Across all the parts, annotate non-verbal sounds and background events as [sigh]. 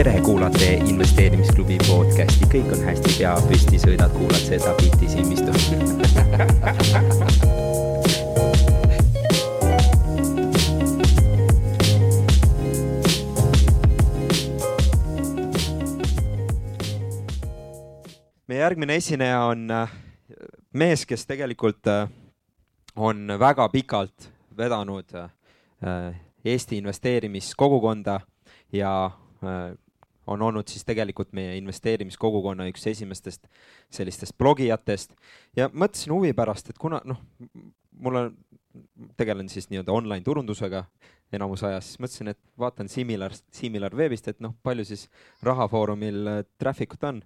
tere, kuulate investeerimisklubi podcasti, kõik on hästi, pea püsti, sõidad, kuulad seda bitti silmistu meie järgmine esineja on äh, mees, kes tegelikult äh, on väga pikalt vedanud äh, Eesti investeerimiskogukonda ja on olnud siis tegelikult meie investeerimiskogukonna üks esimestest sellistest blogijatest. Ja mõtlesin huvi pärast, et kuna noh, mul on, tegelen siis nii-öelda online turundusega enamus ajas, siis mõtlesin, et vaatan Similar, Similar veebist, et noh, palju siis rahafoorumil traffic ut on.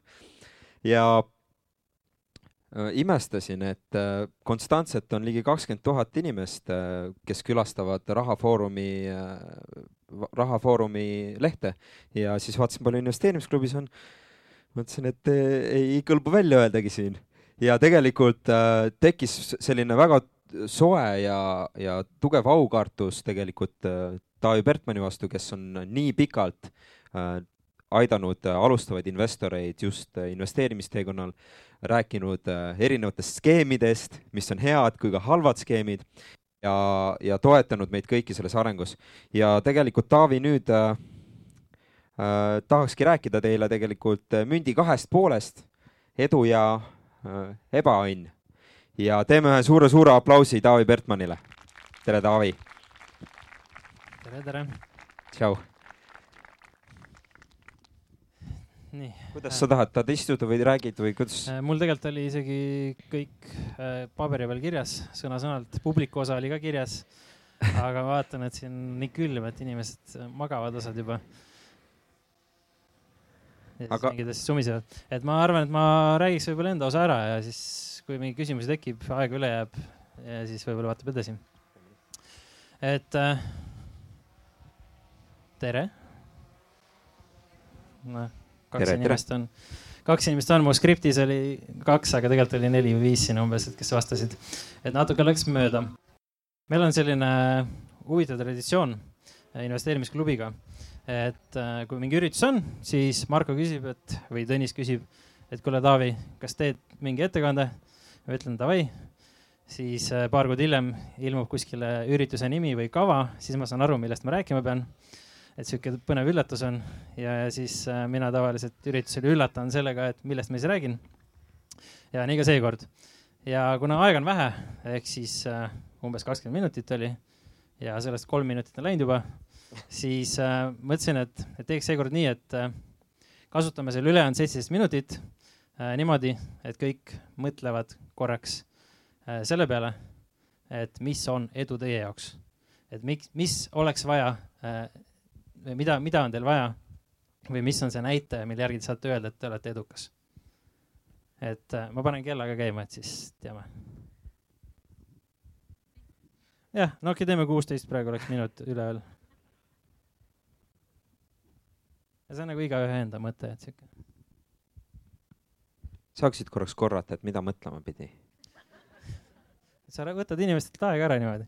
Ja äh, imestasin, et äh, konstantselt on ligi kakskümmend tuhat inimest, äh, kes külastavad Rahafoorumi, Rahafoorumi lehte. Ja siis vaatasin, palju investeerimisklubis on. mõtlesin, et ei kõlba välja öeldagi siin. Ja tegelikult tekkis selline väga soe ja, ja tugev aukartus tegelikult Taavi Bertmanni vastu, kes on nii pikalt aidanud äh, alustavaid investoreid just äh, investeerimisteekonnal, rääkinud äh, erinevatest skeemidest, mis on head kui ka halvad skeemid ja, ja toetanud meid kõiki selles arengus. ja tegelikult Taavi nüüd äh, äh, tahakski rääkida teile tegelikult mündi kahest poolest, edu ja äh, ebaõnn. ja teeme ühe suure-suure aplausi Taavi Bertmannile. tere, Taavi! tere, tere! tšau! nii. Kuidas sa tahad, tahad istuda või räägid või kuidas? Äh, mul tegelikult oli isegi kõik äh, paberi peal kirjas, sõna-sõnalt, publiku osa oli ka kirjas. aga ma vaatan, et siin on nii külm, et inimesed magavad osad juba. ja siis aga... mingid asjad sumisevad, et ma arvan, et ma räägiks võib-olla enda osa ära ja siis, kui mingeid küsimusi tekib, aega üle jääb, siis võib-olla vaatab edasi. et äh, tere. noh kaks tere, inimest tere. on, kaks inimest on, mu skriptis oli kaks, aga tegelikult oli neli või viis siin umbes, et kes vastasid. et natuke läks mööda. meil on selline huvitav traditsioon investeerimisklubiga, et äh, kui mingi üritus on, siis Marko küsib, et või Tõnis küsib, et kuule, Taavi, kas teed mingi ettekande? ma ütlen davai siis äh, paar kuud hiljem ilmub kuskile ürituse nimi või kava, siis ma saan aru, millest ma rääkima pean et sihuke põnev üllatus on ja, ja siis äh, mina tavaliselt üritusel üllatan sellega, et millest ma siis räägin. ja nii ka seekord. ja kuna aega on vähe, ehk siis äh, umbes kakskümmend minutit oli ja sellest kolm minutit on läinud juba, siis äh, mõtlesin, et, et teeks seekord nii, et äh, kasutame selle ülejäänud seitseteist minutit äh, niimoodi, et kõik mõtlevad korraks äh, selle peale, et mis on edu teie jaoks. et miks, mis oleks vaja äh, mida, mida on teil vaja või mis on see näitaja, mille järgi te saate öelda, et te olete edukas? et äh, ma panen kella ka käima, et siis teame. jah, no okei okay,, teeme kuusteist, praegu oleks minut üle veel. ja see on nagu igaühe enda mõte, et sihuke. saaksid korraks korrata, et mida mõtlema pidi? sa võtad inimestelt aega ära niimoodi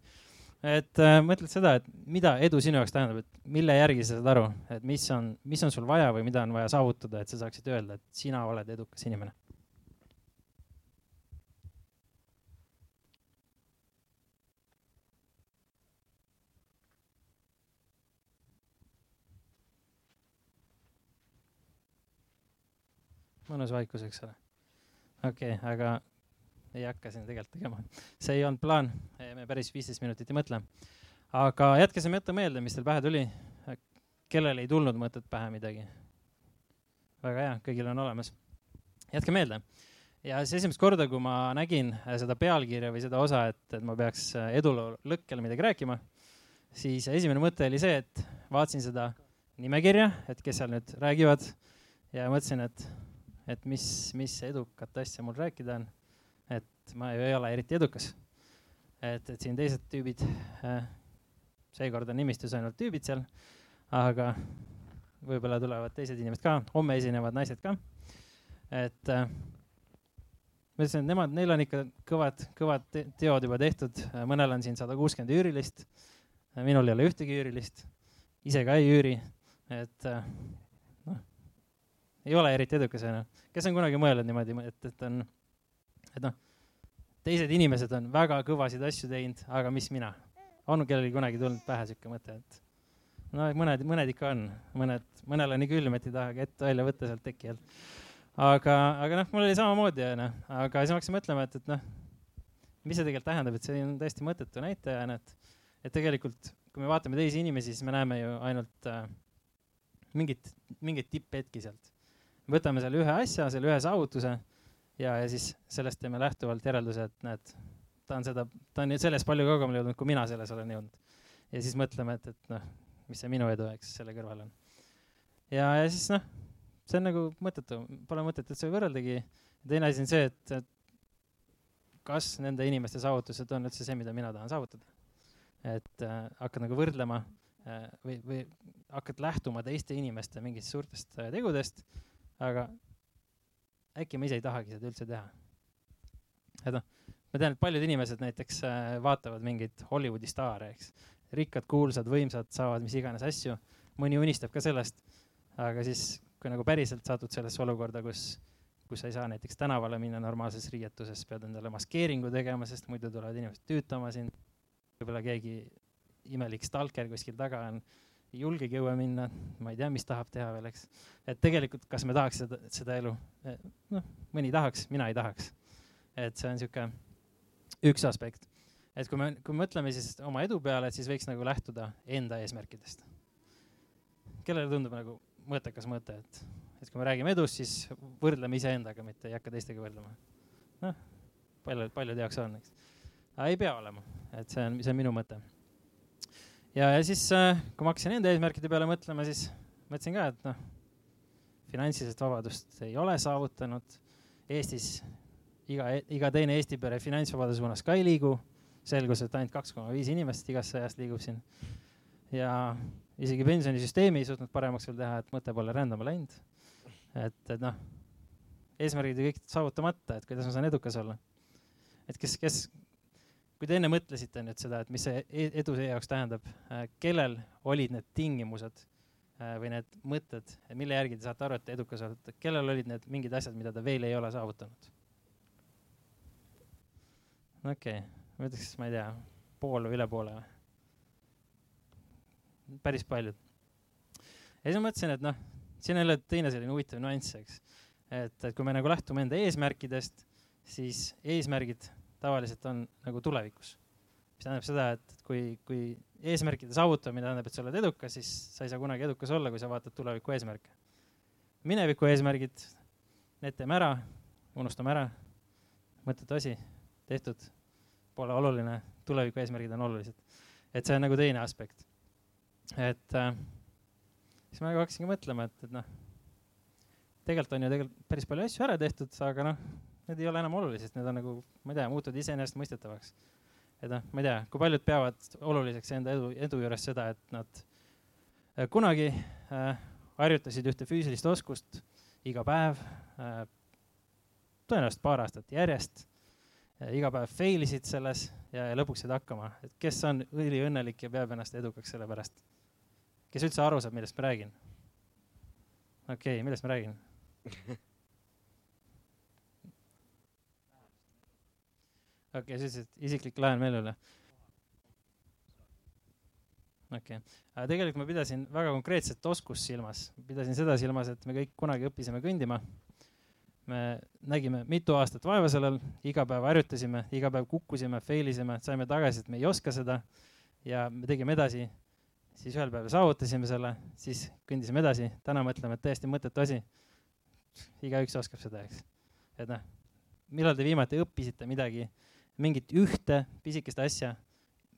et äh, mõtled seda, et mida edu sinu jaoks tähendab, et mille järgi sa saad aru, et mis on, mis on sul vaja või mida on vaja saavutada, et sa saaksid öelda, et sina oled edukas inimene? mõnus vaikus, eks ole. okei okay,, aga ei hakka siin tegelikult tegema. see ei olnud plaan, päris viisteist minutit ei mõtle. aga jätke see mõte meelde, mis teil pähe tuli. kellel ei tulnud mõtet pähe midagi? väga hea, kõigil on olemas. jätke meelde. ja siis esimest korda, kui ma nägin seda pealkirja või seda osa, et, et ma peaks eduloo lõkkel midagi rääkima, siis esimene mõte oli see, et vaatasin seda nimekirja, et kes seal nüüd räägivad ja mõtlesin, et, et mis, mis edukat asja mul rääkida on et ma ju ei ole eriti edukas. Et, et siin teised tüübid äh,, seekord on nimistus ainult tüübid seal, aga võib-olla tulevad teised inimesed ka, homme esinevad naised ka. et äh, ma ütlesin, et nemad, neil on ikka kõvad, kõvad te teod juba tehtud, mõnel on siin sada kuuskümmend üürilist, minul ei ole ühtegi üürilist, ise ka ei üüri, et äh, noh, ei ole eriti edukas, onju. kes on kunagi mõelnud niimoodi, et, et on, et noh, teised inimesed on väga kõvasid asju teinud, aga mis mina. on kellelgi kunagi tulnud pähe sihuke mõte, et no mõned, mõned ikka on, mõned, mõnel on nii külm, et ei tahagi ette välja võtta sealt teki alt. aga, aga noh, mul oli samamoodi onju, aga siis ma hakkasin mõtlema, et, et noh, mis see tegelikult tähendab, et see on täiesti mõttetu näitajana, et, et tegelikult kui me vaatame teisi inimesi, siis me näeme ju ainult äh, mingit, mingeid tipphetki sealt. võtame selle ühe asja, selle ühe saavutuse ja, ja siis sellest teeme lähtuvalt järelduse, et näed, ta on seda, ta on selles palju kaugemale jõudnud, kui mina selles olen jõudnud. ja siis mõtleme, et, et noh, mis see minu edu, eks, selle kõrval on. ja, ja siis noh, see on nagu mõttetu, pole mõtet üldse võrreldagi. teine asi on see, et, et kas nende inimeste saavutused on üldse see, mida mina tahan saavutada et äh, hakkad nagu võrdlema äh, või, või hakkad lähtuma teiste inimeste mingitest suurtest äh, tegudest, aga äkki ma ise ei tahagi seda üldse teha. et noh, ma tean, et paljud inimesed näiteks äh, vaatavad mingeid Hollywoodi staare, eks, rikkad, kuulsad, võimsad, saavad mis iganes asju, mõni unistab ka sellest, aga siis, kui nagu päriselt satud sellesse olukorda, kus kus sa ei saa näiteks tänavale minna normaalses riietuses, pead endale maskeeringu tegema, sest muidu tulevad inimesed tüütama sind. Võib-olla keegi imelik stalker kuskil taga on, ei julgegi õue minna, ma ei tea, mis tahab teha veel, eks. et tegelikult, kas me tahaks seda, seda elu, noh, mõni tahaks, mina ei tahaks. et see on sihuke üks aspekt. et kui me, kui me mõtleme siis oma edu peale, siis võiks nagu lähtuda enda eesmärkidest. kellele tundub nagu mõttekas mõte, et, et kui me räägime edust, siis võrdleme iseendaga, mitte ei hakka teistega võrdlema. noh, paljud, paljude jaoks on, eks aga ei pea olema, et see on, see on minu mõte. Ja, ja siis, äh, kui ma hakkasin enda eesmärkide peale mõtlema, siis mõtlesin ka, et noh, finantsilist vabadust ei ole saavutanud. Eestis iga, iga teine Eesti pere finantsvabaduse suunas ka ei liigu. selgus, et ainult kaks koma viis inimest igast sajast liigub siin. ja isegi pensionisüsteemi ei suutnud paremaks veel teha, et mõte pole rändama läinud. et, et noh, eesmärgid ju kõik saavutamata, et kuidas ma saan edukas olla. et kes, kes, kui te enne mõtlesite nüüd seda, et mis see e-, edu teie jaoks tähendab, äh, kellel olid need tingimused äh, või need mõtted, mille järgi te saate aru, et edukas olete, kellel olid need mingid asjad, mida te veel ei ole saavutanud? okei okay., ma ütleks, ma ei tea, pool või üle poole või? päris paljud. ja siis ma mõtlesin, et noh, siin on jälle teine selline huvitav nüanss, eks. et, et kui me nagu lähtume enda eesmärkidest, siis eesmärgid tavaliselt on nagu tulevikus. mis tähendab seda, et kui, kui eesmärkide saavutamine tähendab, et sa oled edukas, siis sa ei saa kunagi edukas olla, kui sa vaatad tuleviku eesmärke. mineviku eesmärgid, need teeme ära, unustame ära, mõttetu asi, tehtud, pole oluline, tuleviku eesmärgid on olulised. et see on nagu teine aspekt. et äh, siis ma nagu hakkasingi mõtlema, et, et noh, tegelikult on ju tegelikult päris palju asju ära tehtud, aga noh, need ei ole enam olulised, need on nagu, ma ei tea, muutunud iseenesestmõistetavaks. et noh, ma ei tea, kui paljud peavad oluliseks enda edu, edu juures seda, et nad äh, kunagi äh, harjutasid ühte füüsilist oskust iga päev äh,, tõenäoliselt paar aastat järjest äh,, iga päev fail isid selles ja, ja lõpuks said hakkama, et kes on üliõnnelik ja peab ennast edukaks selle pärast. kes üldse aru saab, millest ma räägin? okei okay,, millest ma räägin [laughs] okei okay,, sellised isiklik laen meelele. okei okay., aga tegelikult ma pidasin väga konkreetset oskust silmas, pidasin seda silmas, et me kõik kunagi õppisime kõndima. me nägime mitu aastat vaeva sellel, iga päev harjutasime, iga päev kukkusime, fail isime, saime tagasi, et me ei oska seda ja me tegime edasi siis ühel päeval saavutasime selle, siis kõndisime edasi, täna mõtleme, et täiesti mõttetu asi. igaüks oskab seda, eks. et noh, millal te viimati õppisite midagi mingit ühte pisikest asja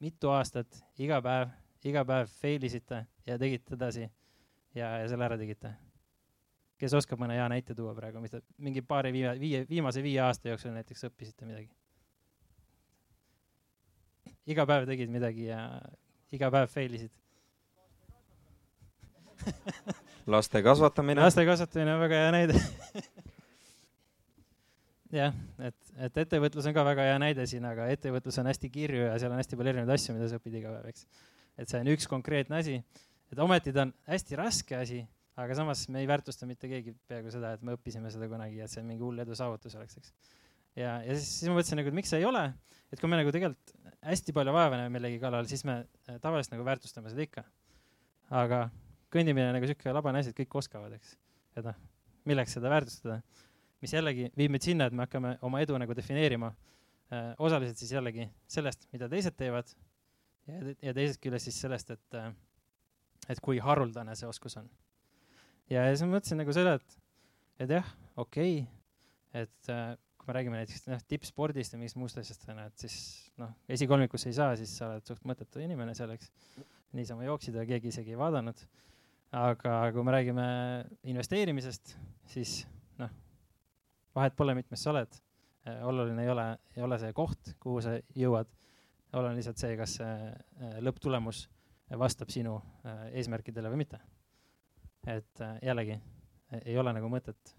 mitu aastat, iga päev, iga päev fail isite ja tegite edasi ja, ja selle ära tegite. kes oskab mõne hea näite tuua praegu, mis te mingi paari viie, viie, viimase viie aasta jooksul näiteks õppisite midagi? iga päev tegid midagi ja iga päev fail isid [laughs] laste kasvatamine. laste kasvatamine on väga hea näide [laughs] jah, et, et ettevõtlus on ka väga hea näide siin, aga ettevõtlus on hästi kirju ja seal on hästi palju erinevaid asju, mida sa õpid iga päev, eks. et see on üks konkreetne asi, et ometi ta on hästi raske asi, aga samas me ei väärtusta mitte keegi peaaegu seda, et me õppisime seda kunagi, et see mingi hull edu saavutus oleks, eks. ja, ja siis, siis ma mõtlesin nagu, et miks see ei ole, et kui me nagu tegelikult hästi palju vaeva näeme millegi kallal, siis me äh, tavaliselt nagu väärtustame seda ikka. aga kõndimine nagu sihuke labane asi, et kõik oskavad, eks. et noh, milleks seda väärtustada, mis jällegi viib meid sinna, et me hakkame oma edu nagu defineerima äh, osaliselt siis jällegi sellest, mida teised teevad ja, ja teisest küljest siis sellest, et äh, et kui haruldane see oskus on. ja, ja siis ma mõtlesin nagu seda, et, et jah, okei okay,, et äh, kui me räägime näiteks noh, tippspordist ja mingist muust asjast, on ju, et siis noh, esikolmikusse ei saa, siis sa oled suht mõttetu inimene selleks. niisama jooksid ja keegi isegi ei vaadanud. aga kui me räägime investeerimisest, siis vahet pole, mitmes sa oled. Äh, oluline ei ole, ei ole see koht, kuhu sa jõuad. oluline lihtsalt see, kas see äh, lõpptulemus vastab sinu äh, eesmärkidele või mitte. et äh, jällegi ei ole nagu mõtet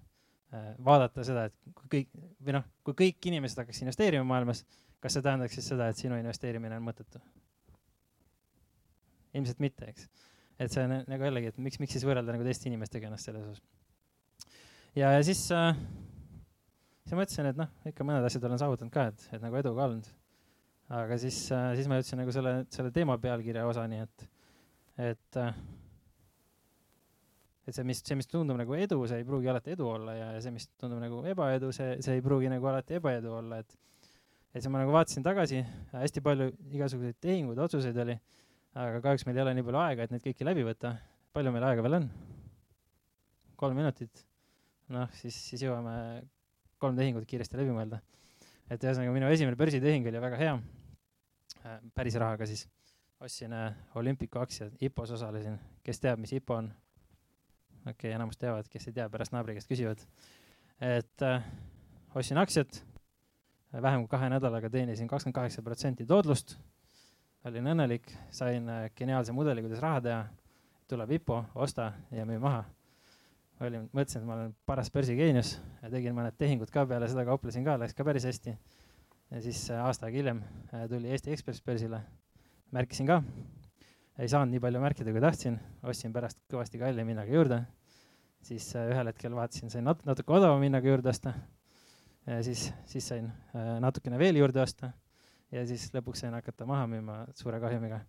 äh, vaadata seda, et kui kõik või noh, kui kõik inimesed hakkaks investeerima maailmas, kas see tähendaks siis seda, et sinu investeerimine on mõttetu? ilmselt mitte, eks. et see on nagu jällegi, et miks, miks siis võrrelda nagu teiste inimestega ennast selles osas. ja, ja siis äh,, siis ma mõtlesin, et noh, ikka mõned asjad olen saavutanud ka, et, et nagu edu ka olnud aga siis, äh, siis ma jõudsin nagu selle, selle teema pealkirja osani, et, et, äh, et see, mis, see, mis tundub nagu edu, see ei pruugi alati edu olla ja, ja see, mis tundub nagu ebaedu, see, see ei pruugi nagu alati ebaedu olla, et, et siis ma nagu vaatasin tagasi, hästi palju igasuguseid tehinguid, otsuseid oli, aga kahjuks meil ei ole nii palju aega, et neid kõiki läbi võtta. palju meil aega veel on? kolm minutit. noh, siis, siis jõuame kolm tehingut kiiresti läbi mõelda. et ühesõnaga, minu esimene börsitehing oli väga hea Äh, päris rahaga siis ostsin äh, Olympicu aktsiad, IPO-s osalesin, kes teab, mis IPO on? okei okay,, enamus teavad, kes ei tea, pärast naabri käest küsivad. et äh, ostsin aktsiat äh,, vähem kui kahe nädalaga teenisin kakskümmend kaheksa protsenti toodlust, olin õnnelik, sain äh, geniaalse mudeli, kuidas raha teha, tuleb IPO, osta ja müü maha. Olin, mõtlesin, et ma olen paras börsigeenius ja tegin mõned tehingud ka peale seda, kauplesin ka, läks ka päris hästi. Ja siis äh, aasta aega hiljem äh, tuli Eesti Ekspress börsile, märkisin ka, ei saanud nii palju märkida, kui tahtsin, ostsin pärast kõvasti kallima hinnaga juurde, siis äh, ühel hetkel vaatasin, sain nat-, natuke odavama hinnaga juurde osta, siis, siis sain natukene veel juurde osta. Ja siis lõpuks sain hakata maha müüma suure kahjumiga.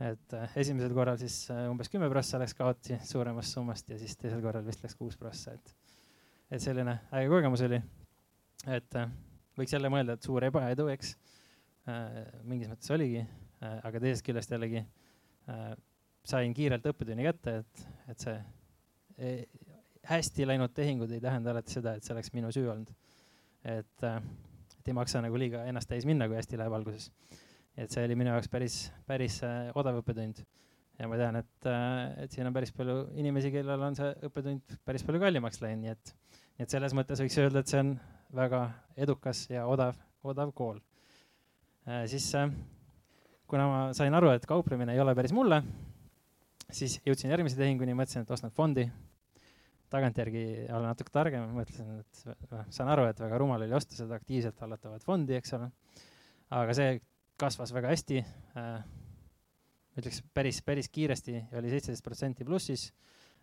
Et esimesel korral siis umbes kümme prossa läks kaotsi suuremast summast ja siis teisel korral vist läks kuus prossa, et, et selline äge kogemus oli, et võiks jälle mõelda, et suur ebaedu, eks äh,. mingis mõttes oligi äh,, aga teisest küljest jällegi äh, sain kiirelt õppetunni kätte, et, et see e, hästi läinud tehingud ei tähenda alati seda, et see oleks minu süü olnud. et äh,, et ei maksa nagu liiga ennast täis minna, kui hästi läheb alguses. Et see oli minu jaoks päris, päris äh, odav õppetund ja ma tean, et, äh, et siin on päris palju inimesi, kellel on see õppetund päris palju kallimaks läinud, nii et, nii et selles mõttes võiks öelda, et see on väga edukas ja odav, odav kool äh,. siis kuna ma sain aru, et kauplemine ei ole päris mulle, siis jõudsin järgmise tehinguni, mõtlesin, et ostan fondi. tagantjärgi olen natuke targem, mõtlesin, et noh, saan aru, et väga rumal oli osta seda aktiivselt hallatavat fondi, eks ole. aga see kasvas väga hästi äh,. ütleks päris, päris kiiresti, oli seitseteist protsenti plussis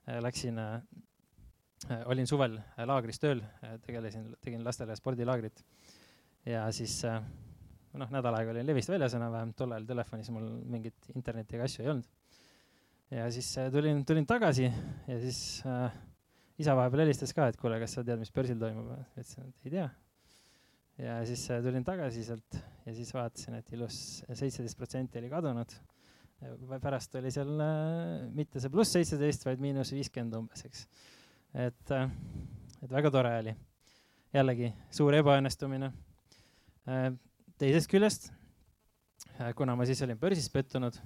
äh,. Läksin äh, Äh, olin suvel äh, laagris tööl, äh, tegelesin, tegin lastele spordilaagrit ja siis noh, nädal aega olin levist väljas enam-vähem, tol ajal telefonis mul mingit interneti ega asju ei olnud. ja siis tulin, tulin tagasi ja siis äh, isa vahepeal helistas ka, et kuule, kas sa tead, mis börsil toimub? ütlesin, et ei tea. Ja siis äh, tulin tagasi sealt ja siis vaatasin, et ilus seitseteist protsenti oli kadunud. pärast oli seal äh, mitte see pluss seitseteist, vaid miinus viiskümmend umbes, eks et, äh, et väga tore oli. jällegi suur ebaõnnestumine. Äh, teisest küljest, äh, kuna ma siis olin börsis pettunud,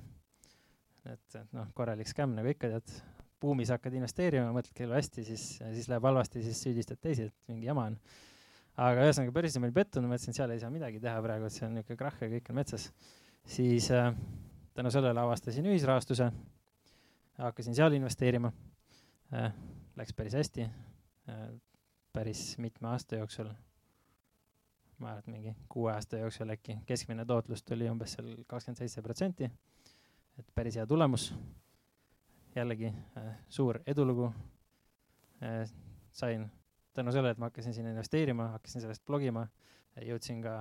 et, et noh, korralik skämm nagu ikka tead, buumis hakkad investeerima, mõtled elu hästi, siis, siis läheb halvasti, siis süüdistad teisi, et mingi jama on. Aga ühesõnaga börsis ma olin pettunud, mõtlesin, seal ei saa midagi teha praegu, et see on niisugune krahh ja kõik on metsas. siis äh, tänu sellele avastasin ühisrahastuse, hakkasin seal investeerima äh, läks päris hästi, äh, päris mitme aasta jooksul. ma arvan, et mingi kuue aasta jooksul äkki keskmine tootlus tuli umbes seal kakskümmend seitse protsenti. et päris hea tulemus. jällegi suur edulugu. sain tänu sellele, et ma hakkasin siin investeerima, hakkasin sellest blogima, jõudsin ka,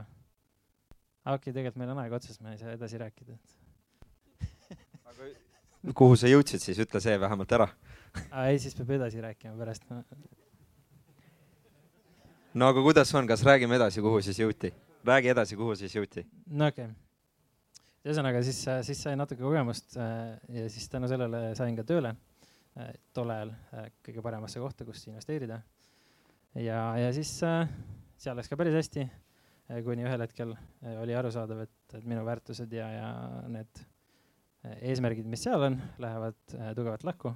okei okay,, tegelikult meil on aeg otsas, ma ei saa edasi rääkida aga kuhu sa jõudsid siis, ütle see vähemalt ära ei, siis peab edasi rääkima pärast no.. no aga kuidas on, kas räägime edasi, kuhu siis jõuti? räägi edasi, kuhu siis jõuti? no okei okay.. ühesõnaga siis, siis sai natuke kogemust äh, ja siis tänu sellele sain ka tööle äh, tol ajal äh, kõige paremasse kohta, kus investeerida. Ja, ja siis seal läks ka päris hästi, kuni ühel hetkel oli arusaadav, et, et minu väärtused ja, ja need eesmärgid, mis seal on, lähevad tugevalt lahku.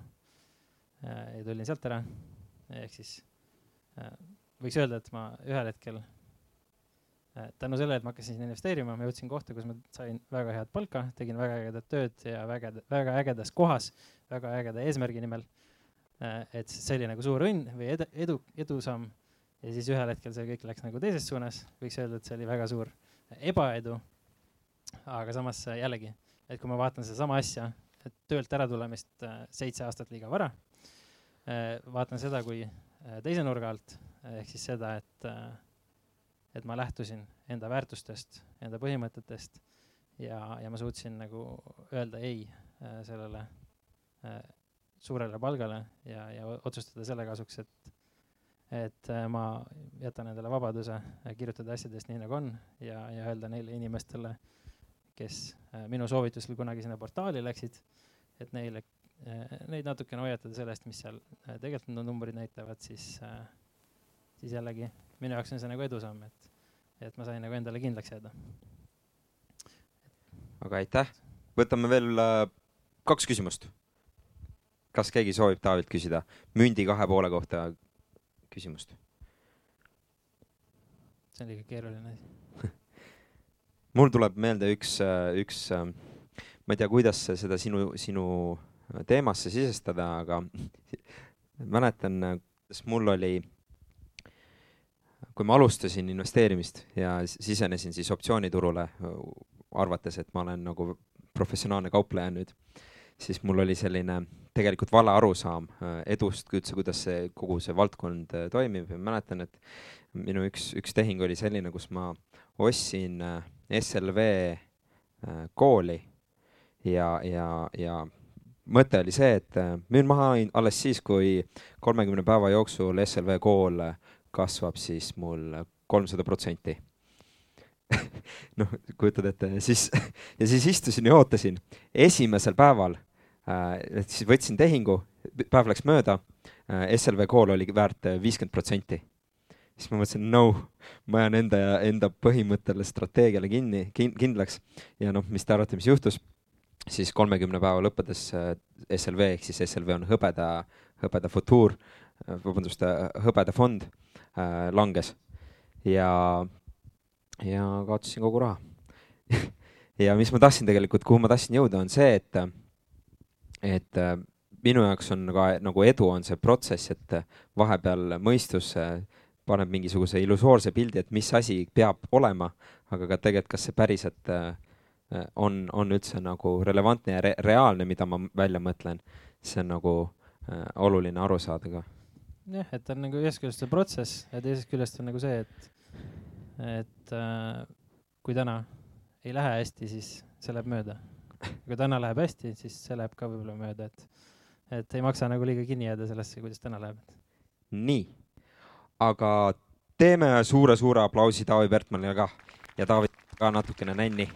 ja tulin sealt ära, ehk siis võiks öelda, et ma ühel hetkel Äh, tänu sellele, et ma hakkasin investeerima, ma jõudsin kohta, kus ma sain väga head palka, tegin väga ägedat tööd ja väga, väga ägedas kohas, väga ägeda eesmärgi nimel. Äh, et see oli nagu suur õnn või edu, edu, edusamm. ja siis ühel hetkel see kõik läks nagu teises suunas, võiks öelda, et see oli väga suur ebaedu. aga samas jällegi, et kui ma vaatan sedasama asja, et töölt äratulemist äh, seitse aastat liiga vara, vaatan seda kui teise nurga alt, ehk siis seda, et et ma lähtusin enda väärtustest, enda põhimõtetest ja, ja ma suutsin nagu öelda ei äh, sellele äh, suurele palgale ja, ja otsustada selle kasuks, et, et äh, ma jätan endale vabaduse kirjutada asjadest nii, nagu on ja, ja öelda neile inimestele, kes minu soovitusel kunagi sinna portaali läksid, et neile, neid natukene hoiatada sellest, mis seal tegelikult need numbrid näitavad, siis, siis jällegi minu jaoks on see nagu edusamm, et et ma sain nagu endale kindlaks jääda. aga aitäh, võtame veel äh, kaks küsimust. Kas keegi soovib Taavilt küsida mündi kahe poole kohta küsimust? see on liiga keeruline asi [laughs] mul tuleb meelde üks, üks, ma ei tea, kuidas seda sinu, sinu teemasse sisestada, aga [laughs] mäletan, kuidas mul oli kui ma alustasin investeerimist ja sisenesin siis optsiooniturule, arvates, et ma olen nagu professionaalne kaupleja nüüd, siis mul oli selline tegelikult vale arusaam äh, edust üldse, kuidas see kogu see valdkond äh, toimib. Ja mäletan, et minu üks, üks tehing oli selline, kus ma ostsin äh, SLV kooli. Ja, ja, ja mõte oli see, et müün maha alles siis, kui kolmekümne päeva jooksul SLV kool kasvab siis mul kolmsada protsenti. [laughs] Noh, kujutad ette, siis [laughs] ja siis istusin ja ootasin. esimesel päeval siis võtsin tehingu, päev läks mööda äh,, SLV kool oli väärt viiskümmend protsenti. siis ma mõtlesin, no, ma jään enda, enda põhimõttele, strateegiale kinni kin,, kindlaks ja noh, mis te arvate, mis juhtus? siis kolmekümne päeva lõppedes äh, SLV ehk siis SLV on hõbeda, hõbeda futuur, äh, vabandust, äh, hõbeda fond äh, langes ja, ja kaotasin kogu raha [laughs] ja mis ma tahtsin tegelikult, kuhu ma tahtsin jõuda, on see, et, et äh, minu jaoks on ka nagu edu on see protsess, et vahepeal mõistus äh, paneb mingisuguse illusoorse pildi, et mis asi peab olema, aga ka tegelikult, kas see päriselt äh, on, on üldse nagu relevantne ja re reaalne, mida ma välja mõtlen. see on nagu äh, oluline aru saada ka jah, et on nagu ühest küljest see protsess ja teisest küljest on nagu see, et, et äh, kui täna ei lähe hästi, siis see läheb mööda. Kui täna läheb hästi, siis see läheb ka võib-olla mööda, et, et ei maksa nagu liiga kinni jääda sellesse, kuidas täna läheb. nii, aga teeme suure-suure aplausi Taavi Pertmanile ka ja Taavi ka natukene nänni.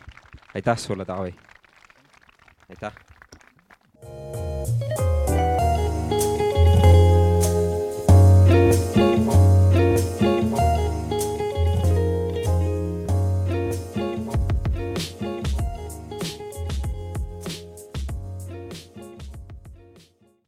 aitäh sulle, Taavi. aitäh